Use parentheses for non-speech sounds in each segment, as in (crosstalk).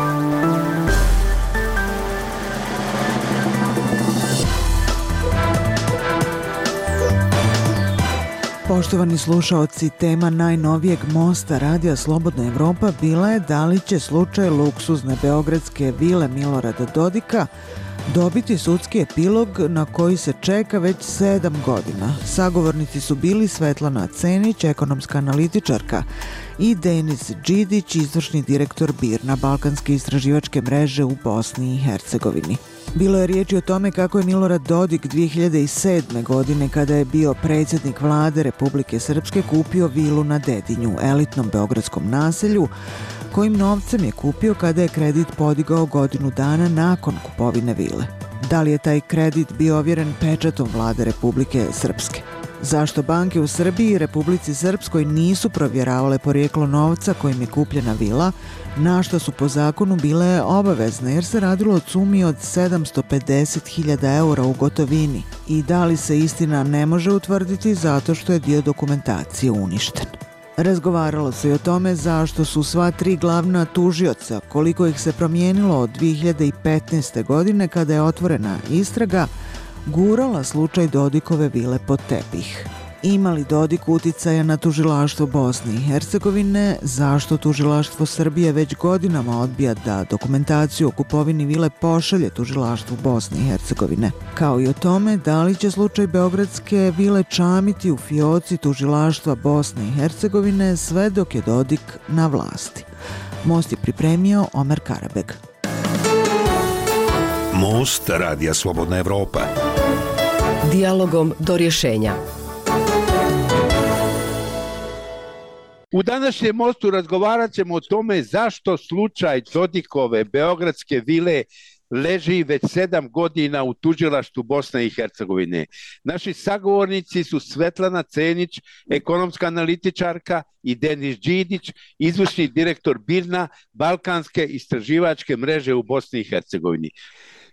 Thank you. Poštovani slušaoci, tema najnovijeg mosta Radija Slobodna Evropa bila je da li će slučaj luksuzne beogradske vile Milorada Dodika dobiti sudski epilog na koji se čeka već sedam godina. Sagovornici su bili Svetlana Cenić, ekonomska analitičarka, i Denis Đidić, izvršni direktor Birna Balkanske istraživačke mreže u Bosni i Hercegovini. Bilo je riječi o tome kako je Milorad Dodik 2007. godine kada je bio predsjednik vlade Republike Srpske kupio vilu na Dedinju, elitnom beogradskom naselju, kojim novcem je kupio kada je kredit podigao godinu dana nakon kupovine vile. Da li je taj kredit bio ovjeren pečatom vlade Republike Srpske? Zašto banke u Srbiji i Republici Srpskoj nisu provjeravale porijeklo novca kojim je kupljena vila, na što su po zakonu bile obavezne jer se radilo od sumi od 750.000 eura u gotovini i da li se istina ne može utvrditi zato što je dio dokumentacije uništen. Razgovaralo se i o tome zašto su sva tri glavna tužioca, koliko ih se promijenilo od 2015. godine kada je otvorena istraga, gurala slučaj Dodikove vile pod tepih. Ima li Dodik uticaja na tužilaštvo Bosne i Hercegovine? Zašto tužilaštvo Srbije već godinama odbija da dokumentaciju o kupovini vile pošalje tužilaštvu Bosne i Hercegovine? Kao i o tome da li će slučaj Beogradske vile čamiti u fioci tužilaštva Bosne i Hercegovine sve dok je Dodik na vlasti? Most je pripremio Omer Karabeg. Most Radija Slobodna Evropa. Dialogom do rješenja. U današnjem mostu razgovarat ćemo o tome zašto slučaj Dodikove Beogradske vile leži već sedam godina u tužilaštu Bosne i Hercegovine. Naši sagovornici su Svetlana Cenić, ekonomska analitičarka i Denis Đidić, izvršni direktor Birna, Balkanske istraživačke mreže u Bosni i Hercegovini.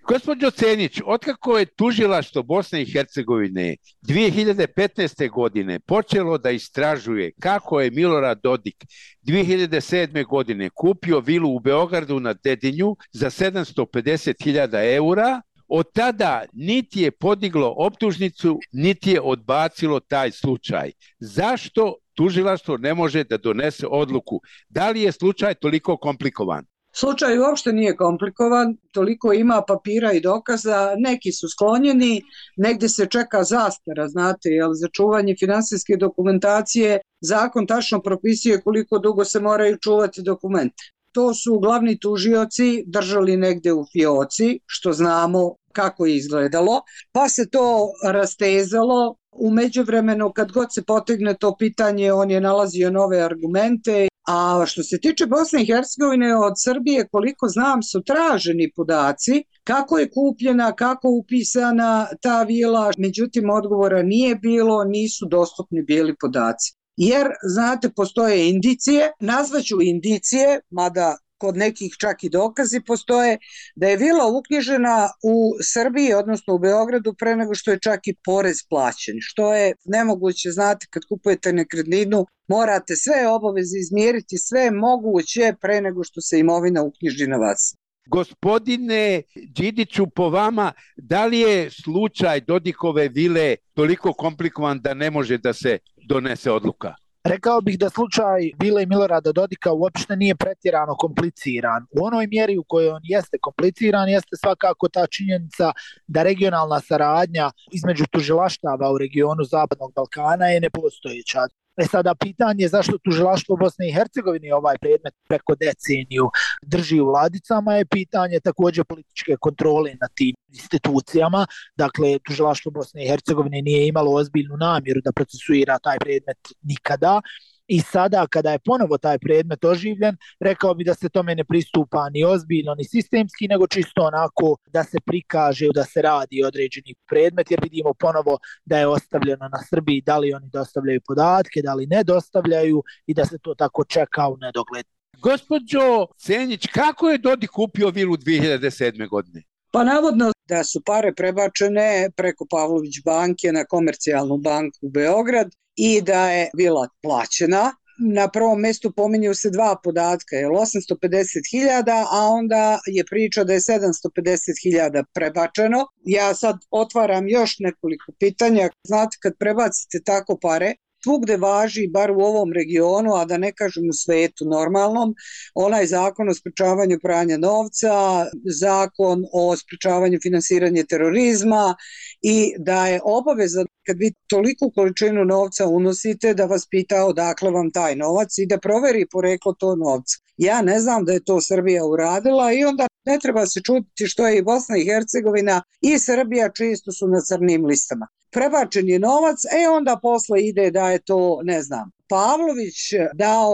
Gospodin Cenić, otkako je tužilaštvo Bosne i Hercegovine 2015. godine počelo da istražuje kako je Milorad Dodik 2007. godine kupio vilu u Beogradu na Dedinju za 750.000 eura, od tada niti je podiglo optužnicu, niti je odbacilo taj slučaj. Zašto tužilaštvo ne može da donese odluku? Da li je slučaj toliko komplikovan? Slučaj uopšte nije komplikovan, toliko ima papira i dokaza, neki su sklonjeni, negde se čeka zastara, znate, jel, za čuvanje finansijske dokumentacije, zakon tačno propisuje koliko dugo se moraju čuvati dokumente. To su glavni tužioci držali negde u fioci, što znamo kako je izgledalo, pa se to rastezalo. U međuvremenu, kad god se potegne to pitanje, on je nalazio nove argumente A što se tiče Bosne i Hercegovine od Srbije, koliko znam, su traženi podaci kako je kupljena, kako upisana ta vila, međutim odgovora nije bilo, nisu dostupni bili podaci. Jer, znate, postoje indicije, nazvaću indicije, mada kod nekih čak i dokazi postoje, da je vila uknjižena u Srbiji, odnosno u Beogradu, pre nego što je čak i porez plaćen. Što je nemoguće, znate, kad kupujete nekretninu, morate sve obaveze izmjeriti, sve moguće pre nego što se imovina uknjiži na vas. Gospodine Đidiću, po vama, da li je slučaj Dodikove vile toliko komplikovan da ne može da se donese odluka? Rekao bih da slučaj Bile i Milorada Dodika uopšte nije pretjerano kompliciran. U onoj mjeri u kojoj on jeste kompliciran jeste svakako ta činjenica da regionalna saradnja između tužilaštava u regionu Zapadnog Balkana je nepostojeća. E sada pitanje je zašto tužilaštvo Bosne i Hercegovine ovaj predmet preko deceniju drži u vladicama je pitanje također političke kontrole na tim institucijama. Dakle, tužilaštvo Bosne i Hercegovine nije imalo ozbiljnu namjeru da procesuira taj predmet nikada. I sada kada je ponovo taj predmet oživljen, rekao bi da se tome ne pristupa ni ozbiljno ni sistemski, nego čisto onako da se prikaže da se radi određeni predmet, jer vidimo ponovo da je ostavljeno na Srbiji da li oni dostavljaju podatke, da li ne dostavljaju i da se to tako čeka u nedogled. Gospodjo Senjić, kako je Dodik kupio vilu 2007. godine? Pa navodno da su pare prebačene preko Pavlović banke na komercijalnu banku u Beograd i da je vila plaćena na prvom mjestu pominju se dva podatka, je 850.000, a onda je priča da je 750.000 prebačeno. Ja sad otvaram još nekoliko pitanja. Znate, kad prebacite tako pare, svugde važi, bar u ovom regionu, a da ne kažem u svetu normalnom, onaj zakon o sprečavanju pranja novca, zakon o sprečavanju finansiranja terorizma i da je obaveza kad vi toliku količinu novca unosite da vas pita odakle vam taj novac i da proveri poreklo to novca. Ja ne znam da je to Srbija uradila i onda ne treba se čutiti što je i Bosna i Hercegovina i Srbija čisto su na crnim listama. Prebačen je novac, e onda posle ide da je to, ne znam, Pavlović dao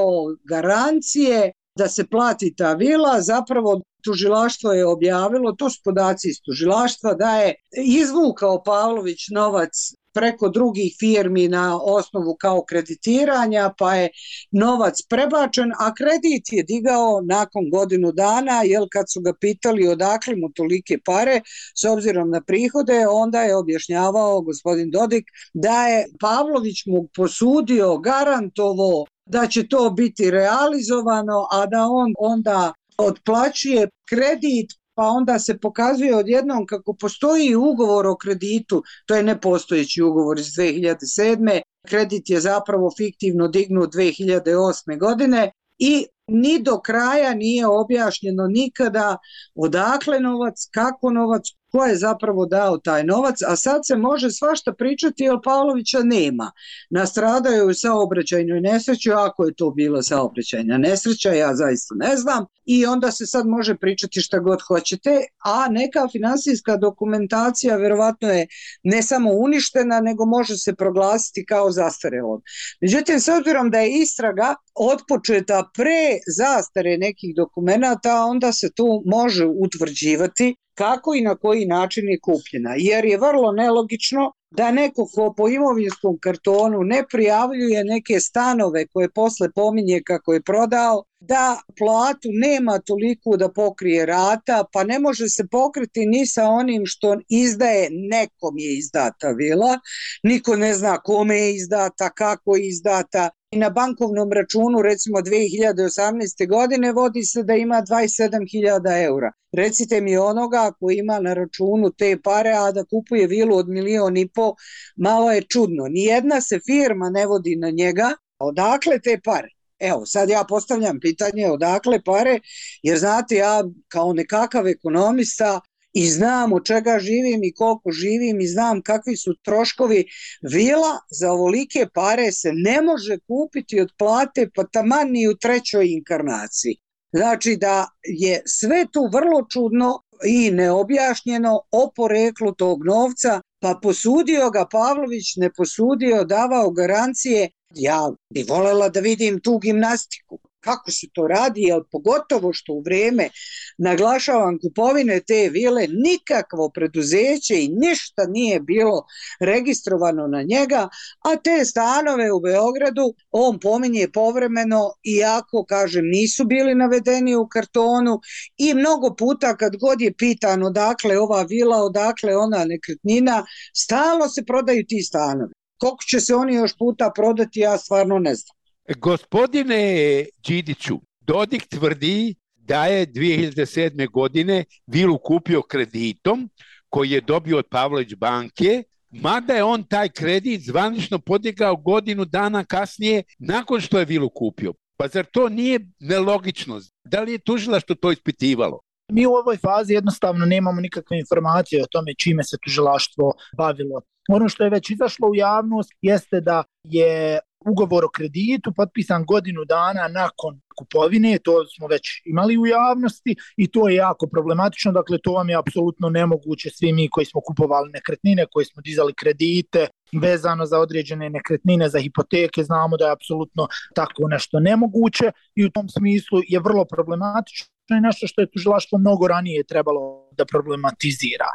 garancije da se plati ta vila, zapravo tužilaštvo je objavilo, to su podaci iz tužilaštva, da je izvukao Pavlović novac preko drugih firmi na osnovu kao kreditiranja, pa je novac prebačen, a kredit je digao nakon godinu dana, jer kad su ga pitali odakle mu tolike pare, s obzirom na prihode, onda je objašnjavao gospodin Dodik da je Pavlović mu posudio, garantovo da će to biti realizovano, a da on onda otplaćuje kredit pa onda se pokazuje odjednom kako postoji ugovor o kreditu, to je nepostojeći ugovor iz 2007. Kredit je zapravo fiktivno dignut 2008. godine i ni do kraja nije objašnjeno nikada odakle novac, kako novac, ko je zapravo dao taj novac, a sad se može svašta pričati jer Pavlovića nema. Nastradaju u saobraćajnoj nesreći, ako je to bila saobraćajna nesreća, ja zaista ne znam, i onda se sad može pričati šta god hoćete, a neka finansijska dokumentacija verovatno je ne samo uništena, nego može se proglasiti kao zastarelom. Međutim, s obzirom da je istraga odpočeta pre zastare nekih dokumenta, onda se tu može utvrđivati kako i na koji način je kupljena. Jer je vrlo nelogično da neko ko po imovinskom kartonu ne prijavljuje neke stanove koje posle pominje kako je prodao, da platu nema toliko da pokrije rata, pa ne može se pokriti ni sa onim što izdaje, nekom je izdata vila, niko ne zna kome je izdata, kako je izdata, na bankovnom računu recimo 2018. godine vodi se da ima 27.000 eura. Recite mi onoga ko ima na računu te pare, a da kupuje vilu od milion i po, malo je čudno. Nijedna se firma ne vodi na njega, odakle te pare? Evo, sad ja postavljam pitanje odakle pare, jer znate, ja kao nekakav ekonomista i znam od čega živim i koliko živim i znam kakvi su troškovi vila za ovolike pare se ne može kupiti od plate pa taman ni u trećoj inkarnaciji. Znači da je sve tu vrlo čudno i neobjašnjeno o poreklu tog novca, pa posudio ga Pavlović, ne posudio, davao garancije. Ja bi volela da vidim tu gimnastiku kako se to radi, jer pogotovo što u vrijeme naglašavam kupovine te vile, nikakvo preduzeće i ništa nije bilo registrovano na njega, a te stanove u Beogradu on pominje povremeno, iako, kažem, nisu bili navedeni u kartonu i mnogo puta kad god je pitano odakle ova vila, odakle ona nekretnina, stalo se prodaju ti stanovi. Koliko će se oni još puta prodati, ja stvarno ne znam. Gospodine Đidiću, Dodik tvrdi da je 2007. godine vilu kupio kreditom koji je dobio od Pavlović banke, mada je on taj kredit zvanično podigao godinu dana kasnije nakon što je vilu kupio. Pa zar to nije nelogično? Da li je tužila što to ispitivalo? Mi u ovoj fazi jednostavno nemamo nikakve informacije o tome čime se tužilaštvo bavilo. Ono što je već izašlo u javnost jeste da je ugovor o kreditu potpisan godinu dana nakon kupovine, to smo već imali u javnosti i to je jako problematično, dakle to vam je apsolutno nemoguće svi mi koji smo kupovali nekretnine, koji smo dizali kredite vezano za određene nekretnine, za hipoteke, znamo da je apsolutno tako nešto nemoguće i u tom smislu je vrlo problematično i nešto što je tužilaštvo mnogo ranije trebalo da problematizira.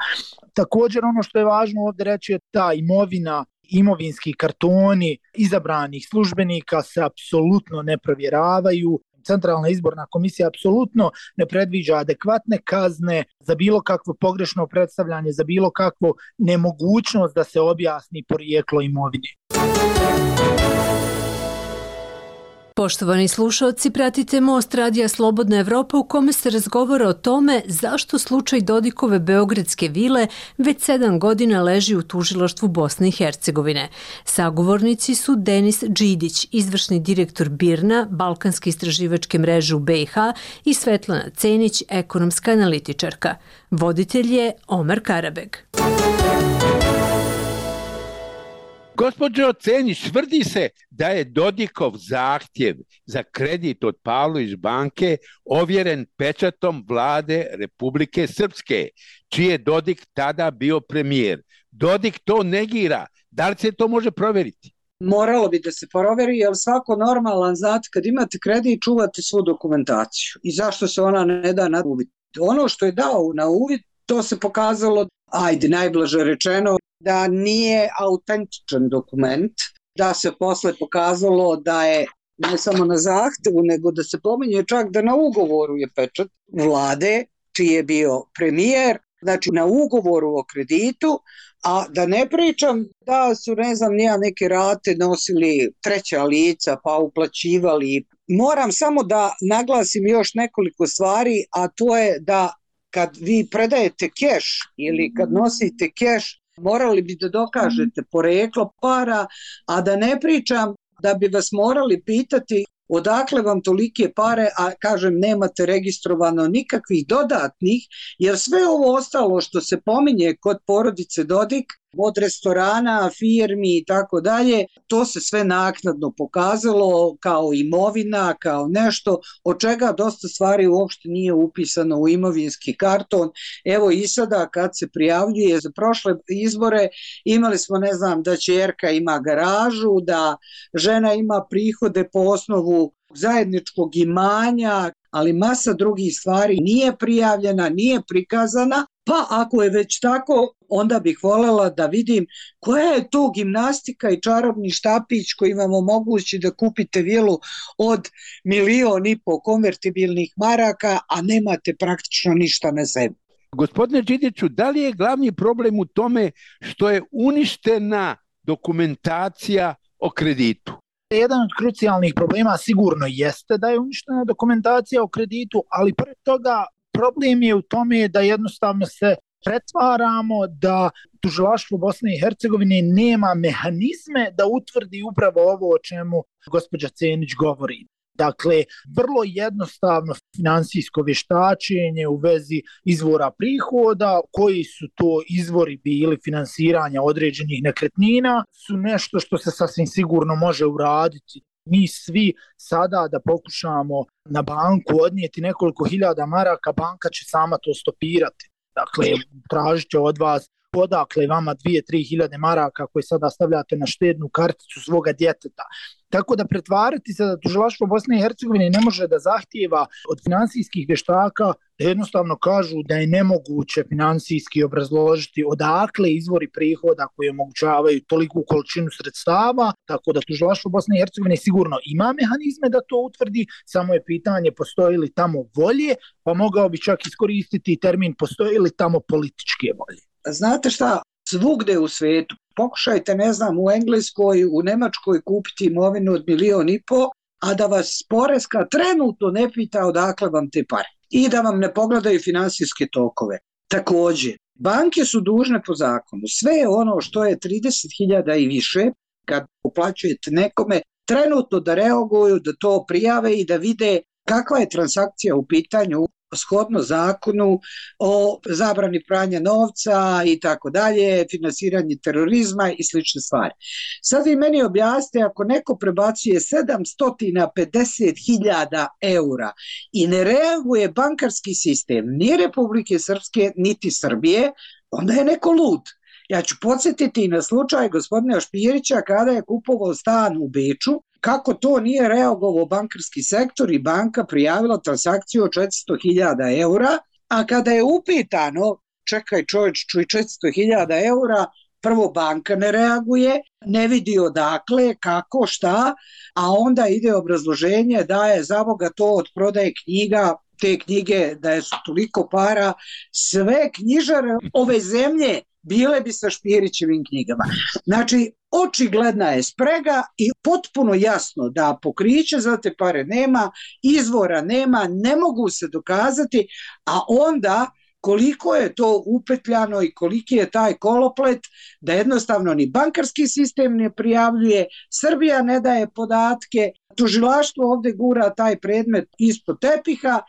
Također ono što je važno ovdje reći je ta imovina imovinski kartoni izabranih službenika se apsolutno ne provjeravaju. Centralna izborna komisija apsolutno ne predviđa adekvatne kazne za bilo kakvo pogrešno predstavljanje, za bilo kakvo nemogućnost da se objasni porijeklo imovine. Poštovani slušalci, pratite Most Radija Slobodna Evropa u kome se razgovara o tome zašto slučaj Dodikove Beogradske vile već sedam godina leži u tužiloštvu Bosne i Hercegovine. Sagovornici su Denis Đidić, izvršni direktor Birna, Balkanske istraživačke mreže u BiH i Svetlana Cenić, ekonomska analitičarka. Voditelj je Omer Karabeg. Gospodžo Cenić, tvrdi se da je Dodikov zahtjev za kredit od Pavlović banke ovjeren pečatom vlade Republike Srpske, čiji je Dodik tada bio premijer. Dodik to negira. Da li se to može provjeriti? Moralo bi da se proveri, jer svako normalan, znate, kad imate kredit, čuvate svu dokumentaciju. I zašto se ona ne da na uvid? Ono što je dao na uvid, to se pokazalo, ajde, najblaže rečeno, da nije autentičan dokument, da se posle pokazalo da je ne samo na zahtevu, nego da se pominje čak da na ugovoru je pečat vlade, čiji je bio premijer, znači na ugovoru o kreditu, a da ne pričam da su, ne znam, nija neke rate nosili treća lica pa uplaćivali. Moram samo da naglasim još nekoliko stvari, a to je da kad vi predajete keš ili kad nosite keš, morali bi da dokažete poreklo para, a da ne pričam da bi vas morali pitati odakle vam tolike pare, a kažem nemate registrovano nikakvih dodatnih, jer sve ovo ostalo što se pominje kod porodice Dodik, od restorana, firmi i tako dalje, to se sve naknadno pokazalo kao imovina, kao nešto od čega dosta stvari uopšte nije upisano u imovinski karton. Evo i sada kad se prijavljuje za prošle izbore, imali smo, ne znam, da čerka ima garažu, da žena ima prihode po osnovu zajedničkog imanja, ali masa drugih stvari nije prijavljena, nije prikazana, pa ako je već tako, onda bih voljela da vidim koja je to gimnastika i čarobni štapić koji vam omogući da kupite vilu od milion i po konvertibilnih maraka, a nemate praktično ništa na zemlji. Gospodine Đidiću, da li je glavni problem u tome što je uništena dokumentacija o kreditu? Jedan od krucijalnih problema sigurno jeste da je uništena dokumentacija o kreditu, ali pored toga problem je u tome da jednostavno se pretvaramo da tužilaštvo Bosne i Hercegovine nema mehanizme da utvrdi upravo ovo o čemu gospođa Cenić govori. Dakle, vrlo jednostavno finansijsko vještačenje u vezi izvora prihoda, koji su to izvori bili finansiranja određenih nekretnina, su nešto što se sasvim sigurno može uraditi. Mi svi sada da pokušamo na banku odnijeti nekoliko hiljada maraka, banka će sama to stopirati. Dakle, tražit će od vas odakle vama dvije, tri hiljade maraka koje sada stavljate na štednu karticu svoga djeteta. Tako da pretvarati se da tužilaštvo Bosne i Hercegovine ne može da zahtijeva od finansijskih vještaka da jednostavno kažu da je nemoguće finansijski obrazložiti odakle izvori prihoda koji omogućavaju toliku količinu sredstava, tako da tužilaštvo Bosne i Hercegovine sigurno ima mehanizme da to utvrdi, samo je pitanje postoji li tamo volje, pa mogao bi čak iskoristiti termin postoji li tamo političke volje. Znate šta, svugde u svetu, pokušajte, ne znam, u Engleskoj, u Nemačkoj kupiti imovinu od milion i po, a da vas poreska trenutno ne pita odakle vam te pare i da vam ne pogledaju finansijske tokove. Takođe, banke su dužne po zakonu. Sve ono što je 30.000 i više, kad uplaćujete nekome, trenutno da reaguju, da to prijave i da vide kakva je transakcija u pitanju shodno zakonu o zabrani pranja novca i tako dalje, finansiranje terorizma i slične stvari. Sad vi meni objasnite, ako neko prebacuje 750.000 eura i ne reaguje bankarski sistem ni Republike Srpske, niti Srbije, onda je neko lud. Ja ću podsjetiti na slučaj gospodina Špirića kada je kupovao stan u Beču, kako to nije reagovao bankarski sektor i banka prijavila transakciju od 400.000 eura, a kada je upitano, čekaj čovječ, čuj 400.000 eura, prvo banka ne reaguje, ne vidi odakle, kako, šta, a onda ide obrazloženje da je za Boga to od prodaje knjiga, te knjige da je su toliko para, sve knjižare ove zemlje bile bi sa Špirićevim knjigama. Znači, očigledna je sprega i potpuno jasno da pokriće za te pare nema, izvora nema, ne mogu se dokazati, a onda koliko je to upetljano i koliki je taj koloplet da jednostavno ni bankarski sistem ne prijavljuje, Srbija ne daje podatke, tužilaštvo ovde gura taj predmet ispod tepiha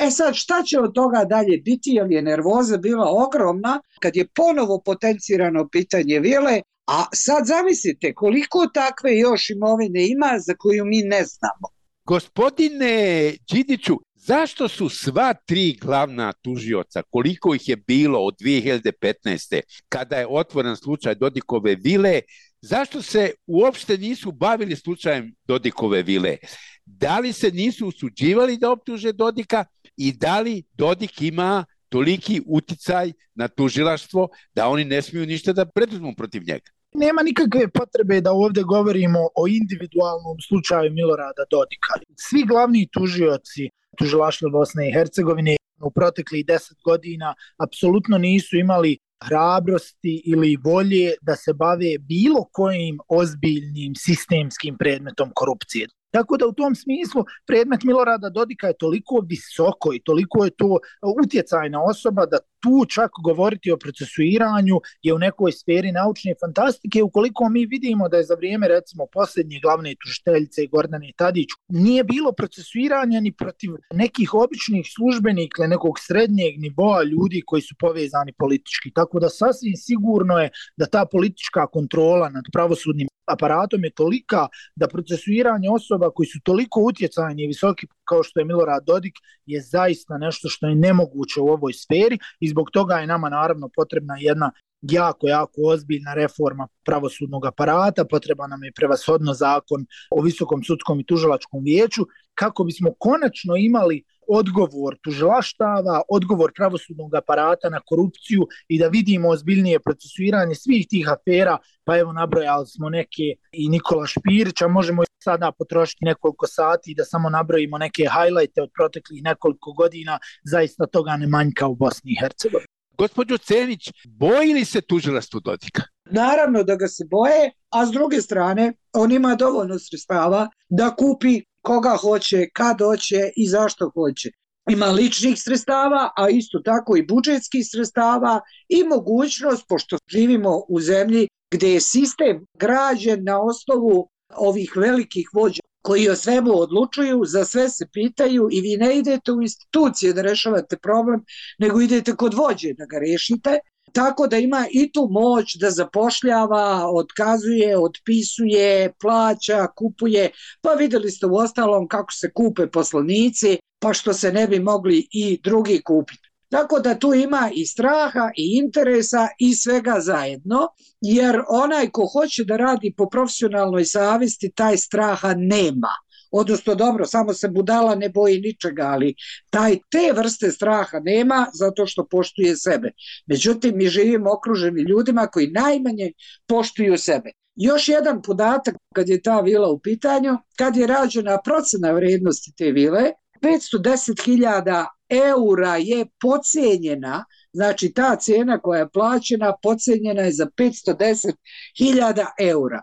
E sad, šta će od toga dalje biti, jer je nervoza bila ogromna kad je ponovo potencirano pitanje vile, a sad zamislite koliko takve još imovine ima za koju mi ne znamo. Gospodine Đidiću, zašto su sva tri glavna tužioca, koliko ih je bilo od 2015. kada je otvoren slučaj Dodikove vile, zašto se uopšte nisu bavili slučajem Dodikove vile? Da li se nisu usuđivali da optuže Dodika i da li Dodik ima toliki uticaj na tužilaštvo da oni ne smiju ništa da preduzmu protiv njega? Nema nikakve potrebe da ovdje govorimo o individualnom slučaju Milorada Dodika. Svi glavni tužioci tužilaštva Bosne i Hercegovine u proteklih deset godina apsolutno nisu imali hrabrosti ili volje da se bave bilo kojim ozbiljnim sistemskim predmetom korupcije. Tako da u tom smislu predmet Milorada Dodika je toliko visoko i toliko je to utjecajna osoba da tu čak govoriti o procesuiranju je u nekoj sferi naučne fantastike ukoliko mi vidimo da je za vrijeme recimo posljednje glavne tužiteljice Gordane Tadić nije bilo procesuiranja ni protiv nekih običnih službenika ili nekog srednjeg nivoa ljudi koji su povezani politički. Tako da sasvim sigurno je da ta politička kontrola nad pravosudnim aparatom je tolika da procesuiranje osoba koji su toliko utjecajni i visoki kao što je Milorad Dodik je zaista nešto što je nemoguće u ovoj sferi i zbog toga je nama naravno potrebna jedna jako, jako ozbiljna reforma pravosudnog aparata, potreba nam je prevashodno zakon o visokom sudskom i tužilačkom vijeću, kako bismo konačno imali odgovor tužilaštava, odgovor pravosudnog aparata na korupciju i da vidimo ozbiljnije procesuiranje svih tih afera, pa evo nabrojali smo neke i Nikola Špirića, možemo sada potrošiti nekoliko sati da samo nabrojimo neke hajlajte od proteklih nekoliko godina, zaista toga ne manjka u Bosni i Hercegovini. Gospodjo Cenić, boji li se tužilaštvo Dodika? Naravno da ga se boje, a s druge strane, on ima dovoljno sredstava da kupi koga hoće, kad hoće i zašto hoće. Ima ličnih sredstava, a isto tako i budžetskih sredstava i mogućnost, pošto živimo u zemlji gdje je sistem građen na osnovu ovih velikih vođa koji o svemu odlučuju, za sve se pitaju i vi ne idete u institucije da rešavate problem, nego idete kod vođe da ga rešite, tako da ima i tu moć da zapošljava, otkazuje, otpisuje, plaća, kupuje, pa videli ste u ostalom kako se kupe poslanici, pa što se ne bi mogli i drugi kupiti. Tako da tu ima i straha i interesa i svega zajedno, jer onaj ko hoće da radi po profesionalnoj savesti, taj straha nema odnosno dobro, samo se budala ne boji ničega, ali taj te vrste straha nema zato što poštuje sebe. Međutim, mi živimo okruženi ljudima koji najmanje poštuju sebe. Još jedan podatak kad je ta vila u pitanju, kad je rađena procena vrednosti te vile, 510.000 eura je pocenjena, znači ta cena koja je plaćena pocenjena je za 510.000 eura.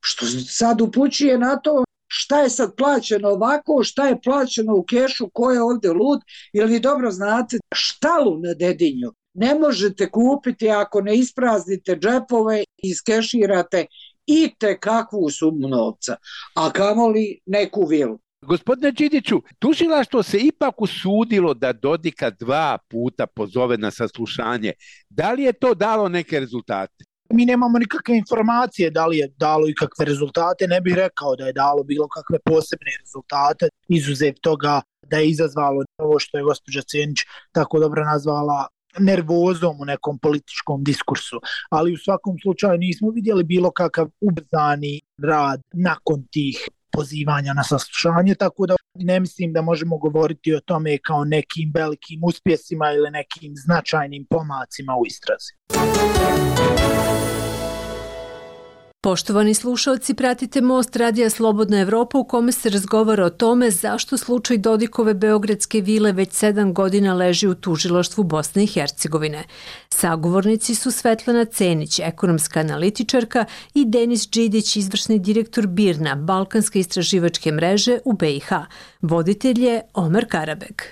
Što sad upućuje na to šta je sad plaćeno ovako, šta je plaćeno u kešu, ko je ovde lud, ili vi dobro znate štalu na dedinju ne možete kupiti ako ne ispraznite džepove i iskeširate i te kakvu sumu novca, a kamoli neku vilu. Gospodine Đidiću, tužilaštvo se ipak usudilo da Dodika dva puta pozove na saslušanje. Da li je to dalo neke rezultate? mi nemamo nikakve informacije da li je dalo i kakve rezultate, ne bih rekao da je dalo bilo kakve posebne rezultate, izuzev toga da je izazvalo ovo što je gospođa Cenić tako dobro nazvala nervozom u nekom političkom diskursu, ali u svakom slučaju nismo vidjeli bilo kakav ubrzani rad nakon tih pozivanja na saslušanje, tako da ne mislim da možemo govoriti o tome kao nekim velikim uspjesima ili nekim značajnim pomacima u istrazi. Poštovani slušalci, pratite Most Radija Slobodna Evropa u kome se razgovara o tome zašto slučaj Dodikove Beogradske vile već sedam godina leži u tužiloštvu Bosne i Hercegovine. Sagovornici su Svetlana Cenić, ekonomska analitičarka i Denis Đidić, izvršni direktor Birna, Balkanske istraživačke mreže u BiH. Voditelj je Omer Karabek.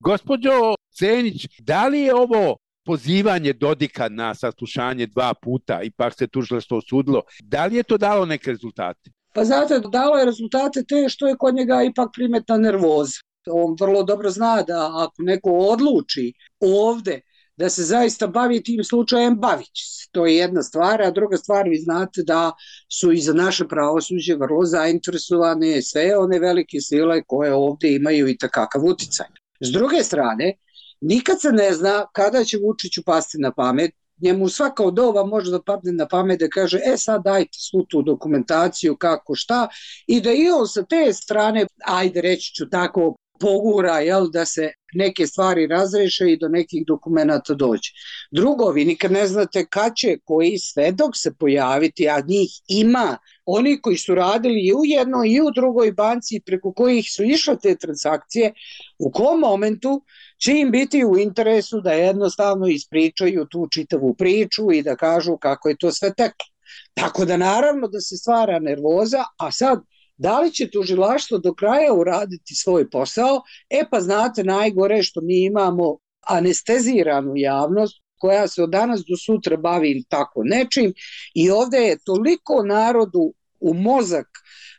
Gospodjo Cenić, da li je ovo pozivanje Dodika na saslušanje dva puta, ipak se tužilaštvo osudilo, da li je to dalo neke rezultate? Pa znate, dalo je rezultate te što je kod njega ipak primetna nervoza. On vrlo dobro zna da ako neko odluči ovde da se zaista bavi tim slučajem, bavit će se. To je jedna stvar, a druga stvar, vi znate da su i za naše pravosuđe vrlo zainteresovane sve one velike sile koje ovde imaju i takakav uticaj. S druge strane, nikad se ne zna kada će Vučiću pasti na pamet, njemu svaka od ova može da padne na pamet da kaže, e sad dajte svu tu dokumentaciju, kako šta, i da i on sa te strane, ajde reći ću tako, pogura jel, da se neke stvari razreše i do nekih dokumenta dođe. Drugo, vi nikad ne znate kad će koji svedok se pojaviti, a njih ima. Oni koji su radili i u jednoj i u drugoj banci preko kojih su išle te transakcije, u kom momentu će im biti u interesu da jednostavno ispričaju tu čitavu priču i da kažu kako je to sve teklo. Tako da naravno da se stvara nervoza, a sad Da li će tužilaštvo do kraja uraditi svoj posao? E pa znate, najgore što mi imamo anesteziranu javnost koja se od danas do sutra bavi tako nečim i ovde je toliko narodu u mozak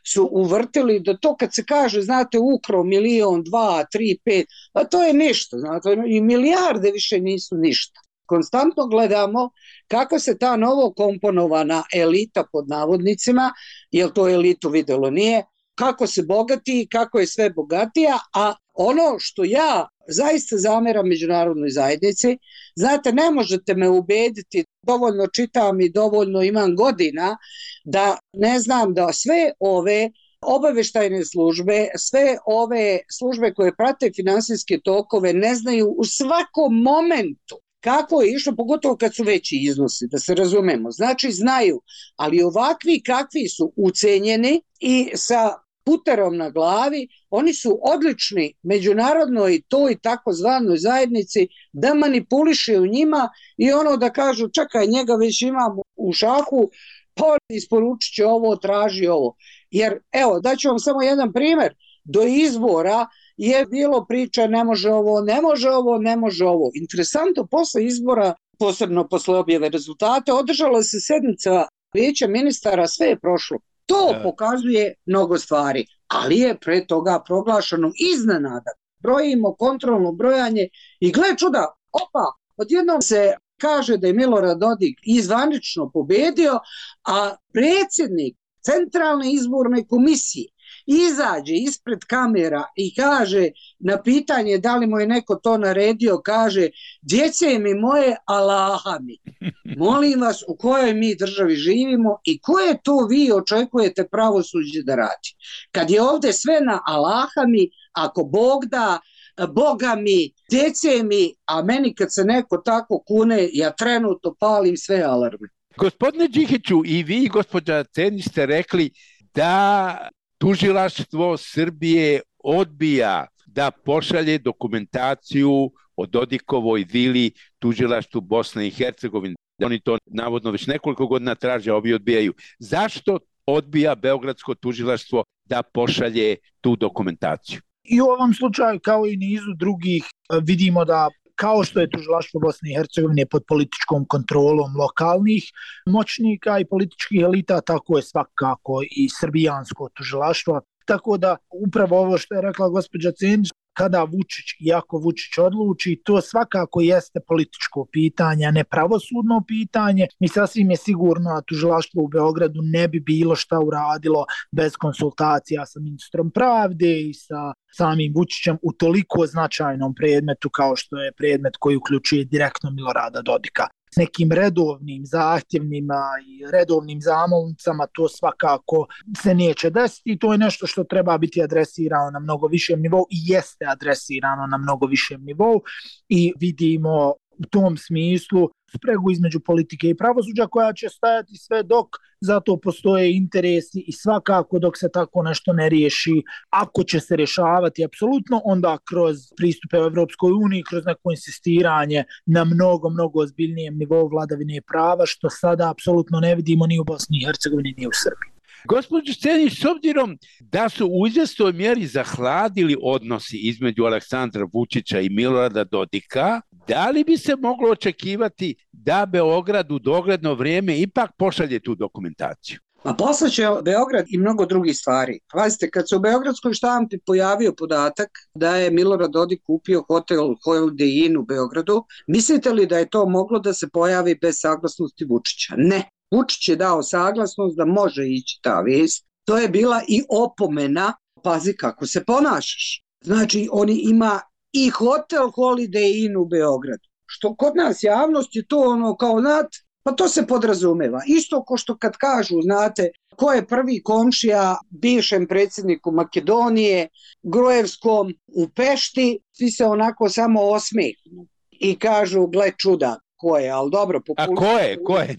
su uvrtili da to kad se kaže, znate, ukro milion, dva, tri, pet, a to je ništa, znate, i milijarde više nisu ništa. Konstantno gledamo kako se ta novo komponovana elita pod navodnicima, jer to elitu videlo nije, kako se bogati, kako je sve bogatija, a ono što ja zaista zameram međunarodnoj zajednici, znate, ne možete me ubediti, dovoljno čitam i dovoljno imam godina, da ne znam da sve ove obaveštajne službe, sve ove službe koje prate finansijske tokove ne znaju u svakom momentu kako je išlo, pogotovo kad su veći iznosi, da se razumemo. Znači, znaju, ali ovakvi kakvi su ucenjeni i sa puterom na glavi, oni su odlični međunarodnoj toj takozvanoj zajednici da manipuliše u njima i ono da kažu čekaj njega već imamo u šahu, pa isporučit će ovo, traži ovo. Jer evo, daću vam samo jedan primer, do izbora je bilo priča ne može ovo, ne može ovo, ne može ovo. Interesantno, posle izbora, posebno posle objave rezultata, održala se sednica vijeća ministara, sve je prošlo. To da. pokazuje mnogo stvari, ali je pre toga proglašeno iznenada. Brojimo kontrolno brojanje i gle čuda, opa, odjednom se kaže da je Milorad Dodik izvanično pobedio, a predsjednik Centralne izborne komisije izađe ispred kamera i kaže na pitanje da li mu je neko to naredio, kaže djece mi moje Allaha mi. (laughs) Molim vas u kojoj mi državi živimo i koje to vi očekujete pravosuđe da radi. Kad je ovde sve na Allaha mi, ako Bog da, Boga mi, djece mi, a meni kad se neko tako kune, ja trenutno palim sve alarme. Gospodine Đihiću, i vi, gospođa Ceni, ste rekli da tužilaštvo Srbije odbija da pošalje dokumentaciju o Dodikovoj vili tužilaštvu Bosne i Hercegovine. Oni to navodno već nekoliko godina traže, a ovi odbijaju. Zašto odbija Beogradsko tužilaštvo da pošalje tu dokumentaciju? I u ovom slučaju, kao i nizu drugih, vidimo da kao što je tužilaštvo Bosne i Hercegovine pod političkom kontrolom lokalnih moćnika i političkih elita, tako je svakako i srbijansko tužilaštvo. Tako da upravo ovo što je rekla gospođa Cenić, kada Vučić, iako Vučić odluči, to svakako jeste političko pitanje, ne pravosudno pitanje. I sasvim je sigurno da tužilaštvo u Beogradu ne bi bilo šta uradilo bez konsultacija sa ministrom pravde i sa samim Vučićem u toliko značajnom predmetu kao što je predmet koji uključuje direktno Milorada Dodika s nekim redovnim zahtjevnima i redovnim zamolnicama to svakako se neće desiti to je nešto što treba biti adresirano na mnogo višem nivou i jeste adresirano na mnogo višem nivou i vidimo u tom smislu spregu između politike i pravosuđa koja će stajati sve dok zato postoje interesi i svakako dok se tako nešto ne riješi, ako će se rješavati apsolutno, onda kroz pristupe u Evropskoj uniji, kroz neko insistiranje na mnogo, mnogo ozbiljnijem nivou vladavine prava, što sada apsolutno ne vidimo ni u Bosni i Hercegovini, ni u Srbiji. Gospodin Stenić, s obzirom da su u izvestoj mjeri zahladili odnosi između Aleksandra Vučića i Milorada Dodika, da li bi se moglo očekivati da Beograd u dogledno vrijeme ipak pošalje tu dokumentaciju? Ma poslaće Beograd i mnogo drugih stvari. Pazite, kad se u Beogradskoj štampi pojavio podatak da je Milorad Dodik kupio hotel Holiday Inn u Beogradu, mislite li da je to moglo da se pojavi bez saglasnosti Vučića? Ne. Vučić je dao saglasnost da može ići ta vijest. To je bila i opomena, pazi kako se ponašaš. Znači, oni ima i hotel Holiday Inn u Beogradu. Što kod nas javnost je to ono kao nat, pa to se podrazumeva. Isto ko što kad kažu, znate, ko je prvi komšija bivšem predsjedniku Makedonije, Grojevskom u Pešti, svi se onako samo osmehnu i kažu, gle čuda, ko je, ali dobro. A ko je, ko je?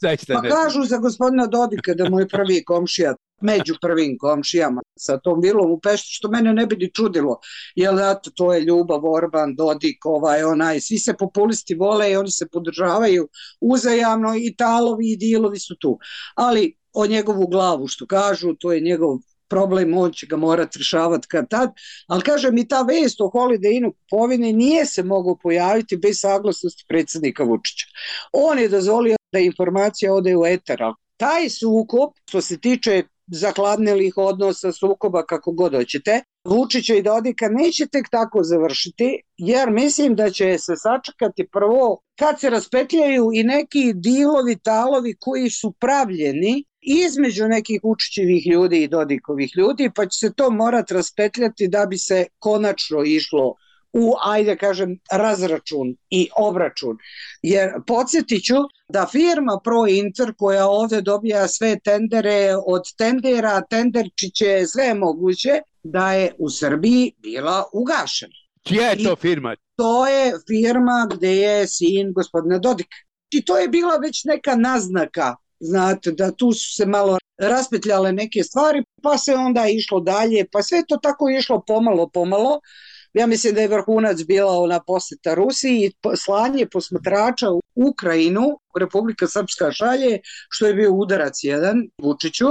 Zaista pa ne kažu za gospodina Dodika da mu je prvi komšija među prvim komšijama sa tom vilom u Pešti, što mene ne bi ni čudilo. Jel, eto, to je Ljubav, Orban, Dodik, ovaj, onaj, svi se populisti vole i oni se podržavaju uzajamno i talovi i dilovi su tu. Ali o njegovu glavu što kažu, to je njegov problem, on će ga morati rešavati kad tad, ali kažem i ta vest o Holiday Innu kupovine nije se mogao pojaviti bez saglasnosti predsjednika Vučića. On je dozvolio da informacija ode u eter, taj sukup, što se tiče zakladnelih odnosa, sukoba, kako god hoćete, Vučića i Dodika neće tek tako završiti, jer mislim da će se sačekati prvo kad se raspetljaju i neki dilovi, talovi koji su pravljeni između nekih učićivih ljudi i Dodikovih ljudi, pa će se to morat raspetljati da bi se konačno išlo u, ajde kažem, razračun i obračun. Jer podsjetit ću da firma Pro Inter koja ovde dobija sve tendere od tendera, tenderčiće, sve moguće, da je u Srbiji bila ugašena. Čija je to firma? I to je firma gde je sin gospodina Dodika. I to je bila već neka naznaka, znate, da tu su se malo raspetljale neke stvari, pa se onda išlo dalje, pa sve to tako išlo pomalo, pomalo, Ja mislim da je vrhunac bila ona poseta Rusiji i slanje posmatrača u Ukrajinu, Republika Srpska šalje, što je bio udarac jedan Vučiću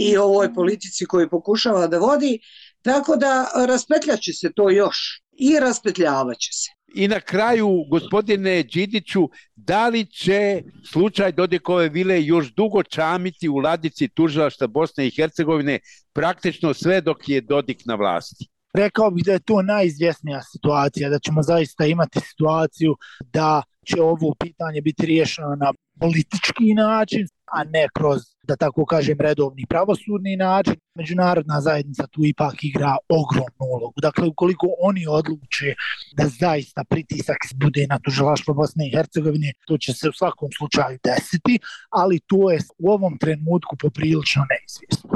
i ovoj politici koji pokušava da vodi, tako da raspetljaće se to još i raspetljavaće se. I na kraju, gospodine Đidiću, da li će slučaj Dodikove vile još dugo čamiti u ladici tužilašta Bosne i Hercegovine praktično sve dok je Dodik na vlasti? rekao bih da je to najizvjesnija situacija, da ćemo zaista imati situaciju da će ovo pitanje biti riješeno na politički način, a ne kroz, da tako kažem, redovni pravosudni način. Međunarodna zajednica tu ipak igra ogromnu ulogu. Dakle, ukoliko oni odluče da zaista pritisak bude na tužilaštvo Bosne i Hercegovine, to će se u svakom slučaju desiti, ali to je u ovom trenutku poprilično neizvjesno.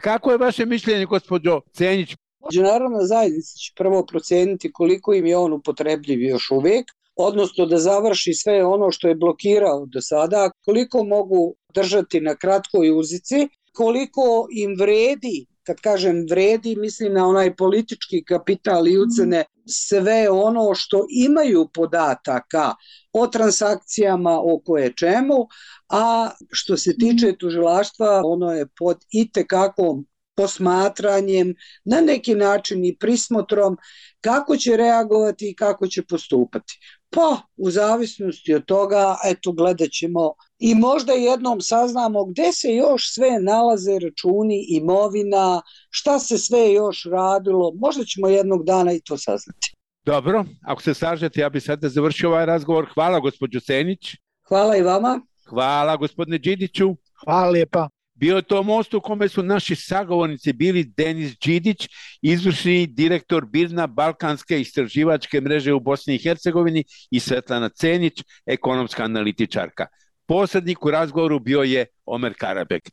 Kako je vaše mišljenje, gospođo Cenjić, Međunarodna zajednica će prvo proceniti koliko im je on upotrebljiv još uvijek, odnosno da završi sve ono što je blokirao do sada, koliko mogu držati na kratkoj uzici, koliko im vredi, kad kažem vredi, mislim na onaj politički kapital i ucene sve ono što imaju podataka o transakcijama, o koje čemu, a što se tiče tužilaštva, ono je pod itekakvom posmatranjem, na neki način i prismotrom kako će reagovati i kako će postupati. Pa, u zavisnosti od toga, eto, gledat ćemo i možda jednom saznamo gde se još sve nalaze računi, imovina, šta se sve još radilo, možda ćemo jednog dana i to saznati. Dobro, ako se sažete, ja bih sada završio ovaj razgovor. Hvala, gospođo Senić. Hvala i vama. Hvala, gospodine Đidiću. Hvala lijepa. Bio to most u kome su naši sagovornici bili Denis Đidić, izvršni direktor Birna Balkanske istraživačke mreže u Bosni i Hercegovini i Svetlana Cenić, ekonomska analitičarka. Posrednik u razgovoru bio je Omer Karabek.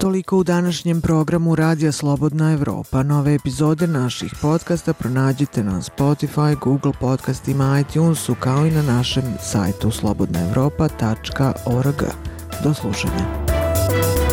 Toliko u današnjem programu Radija Slobodna Evropa. Nove epizode naših podcasta pronađite na Spotify, Google podcastima, iTunesu kao i na našem sajtu slobodnaevropa.org. Do slušanja.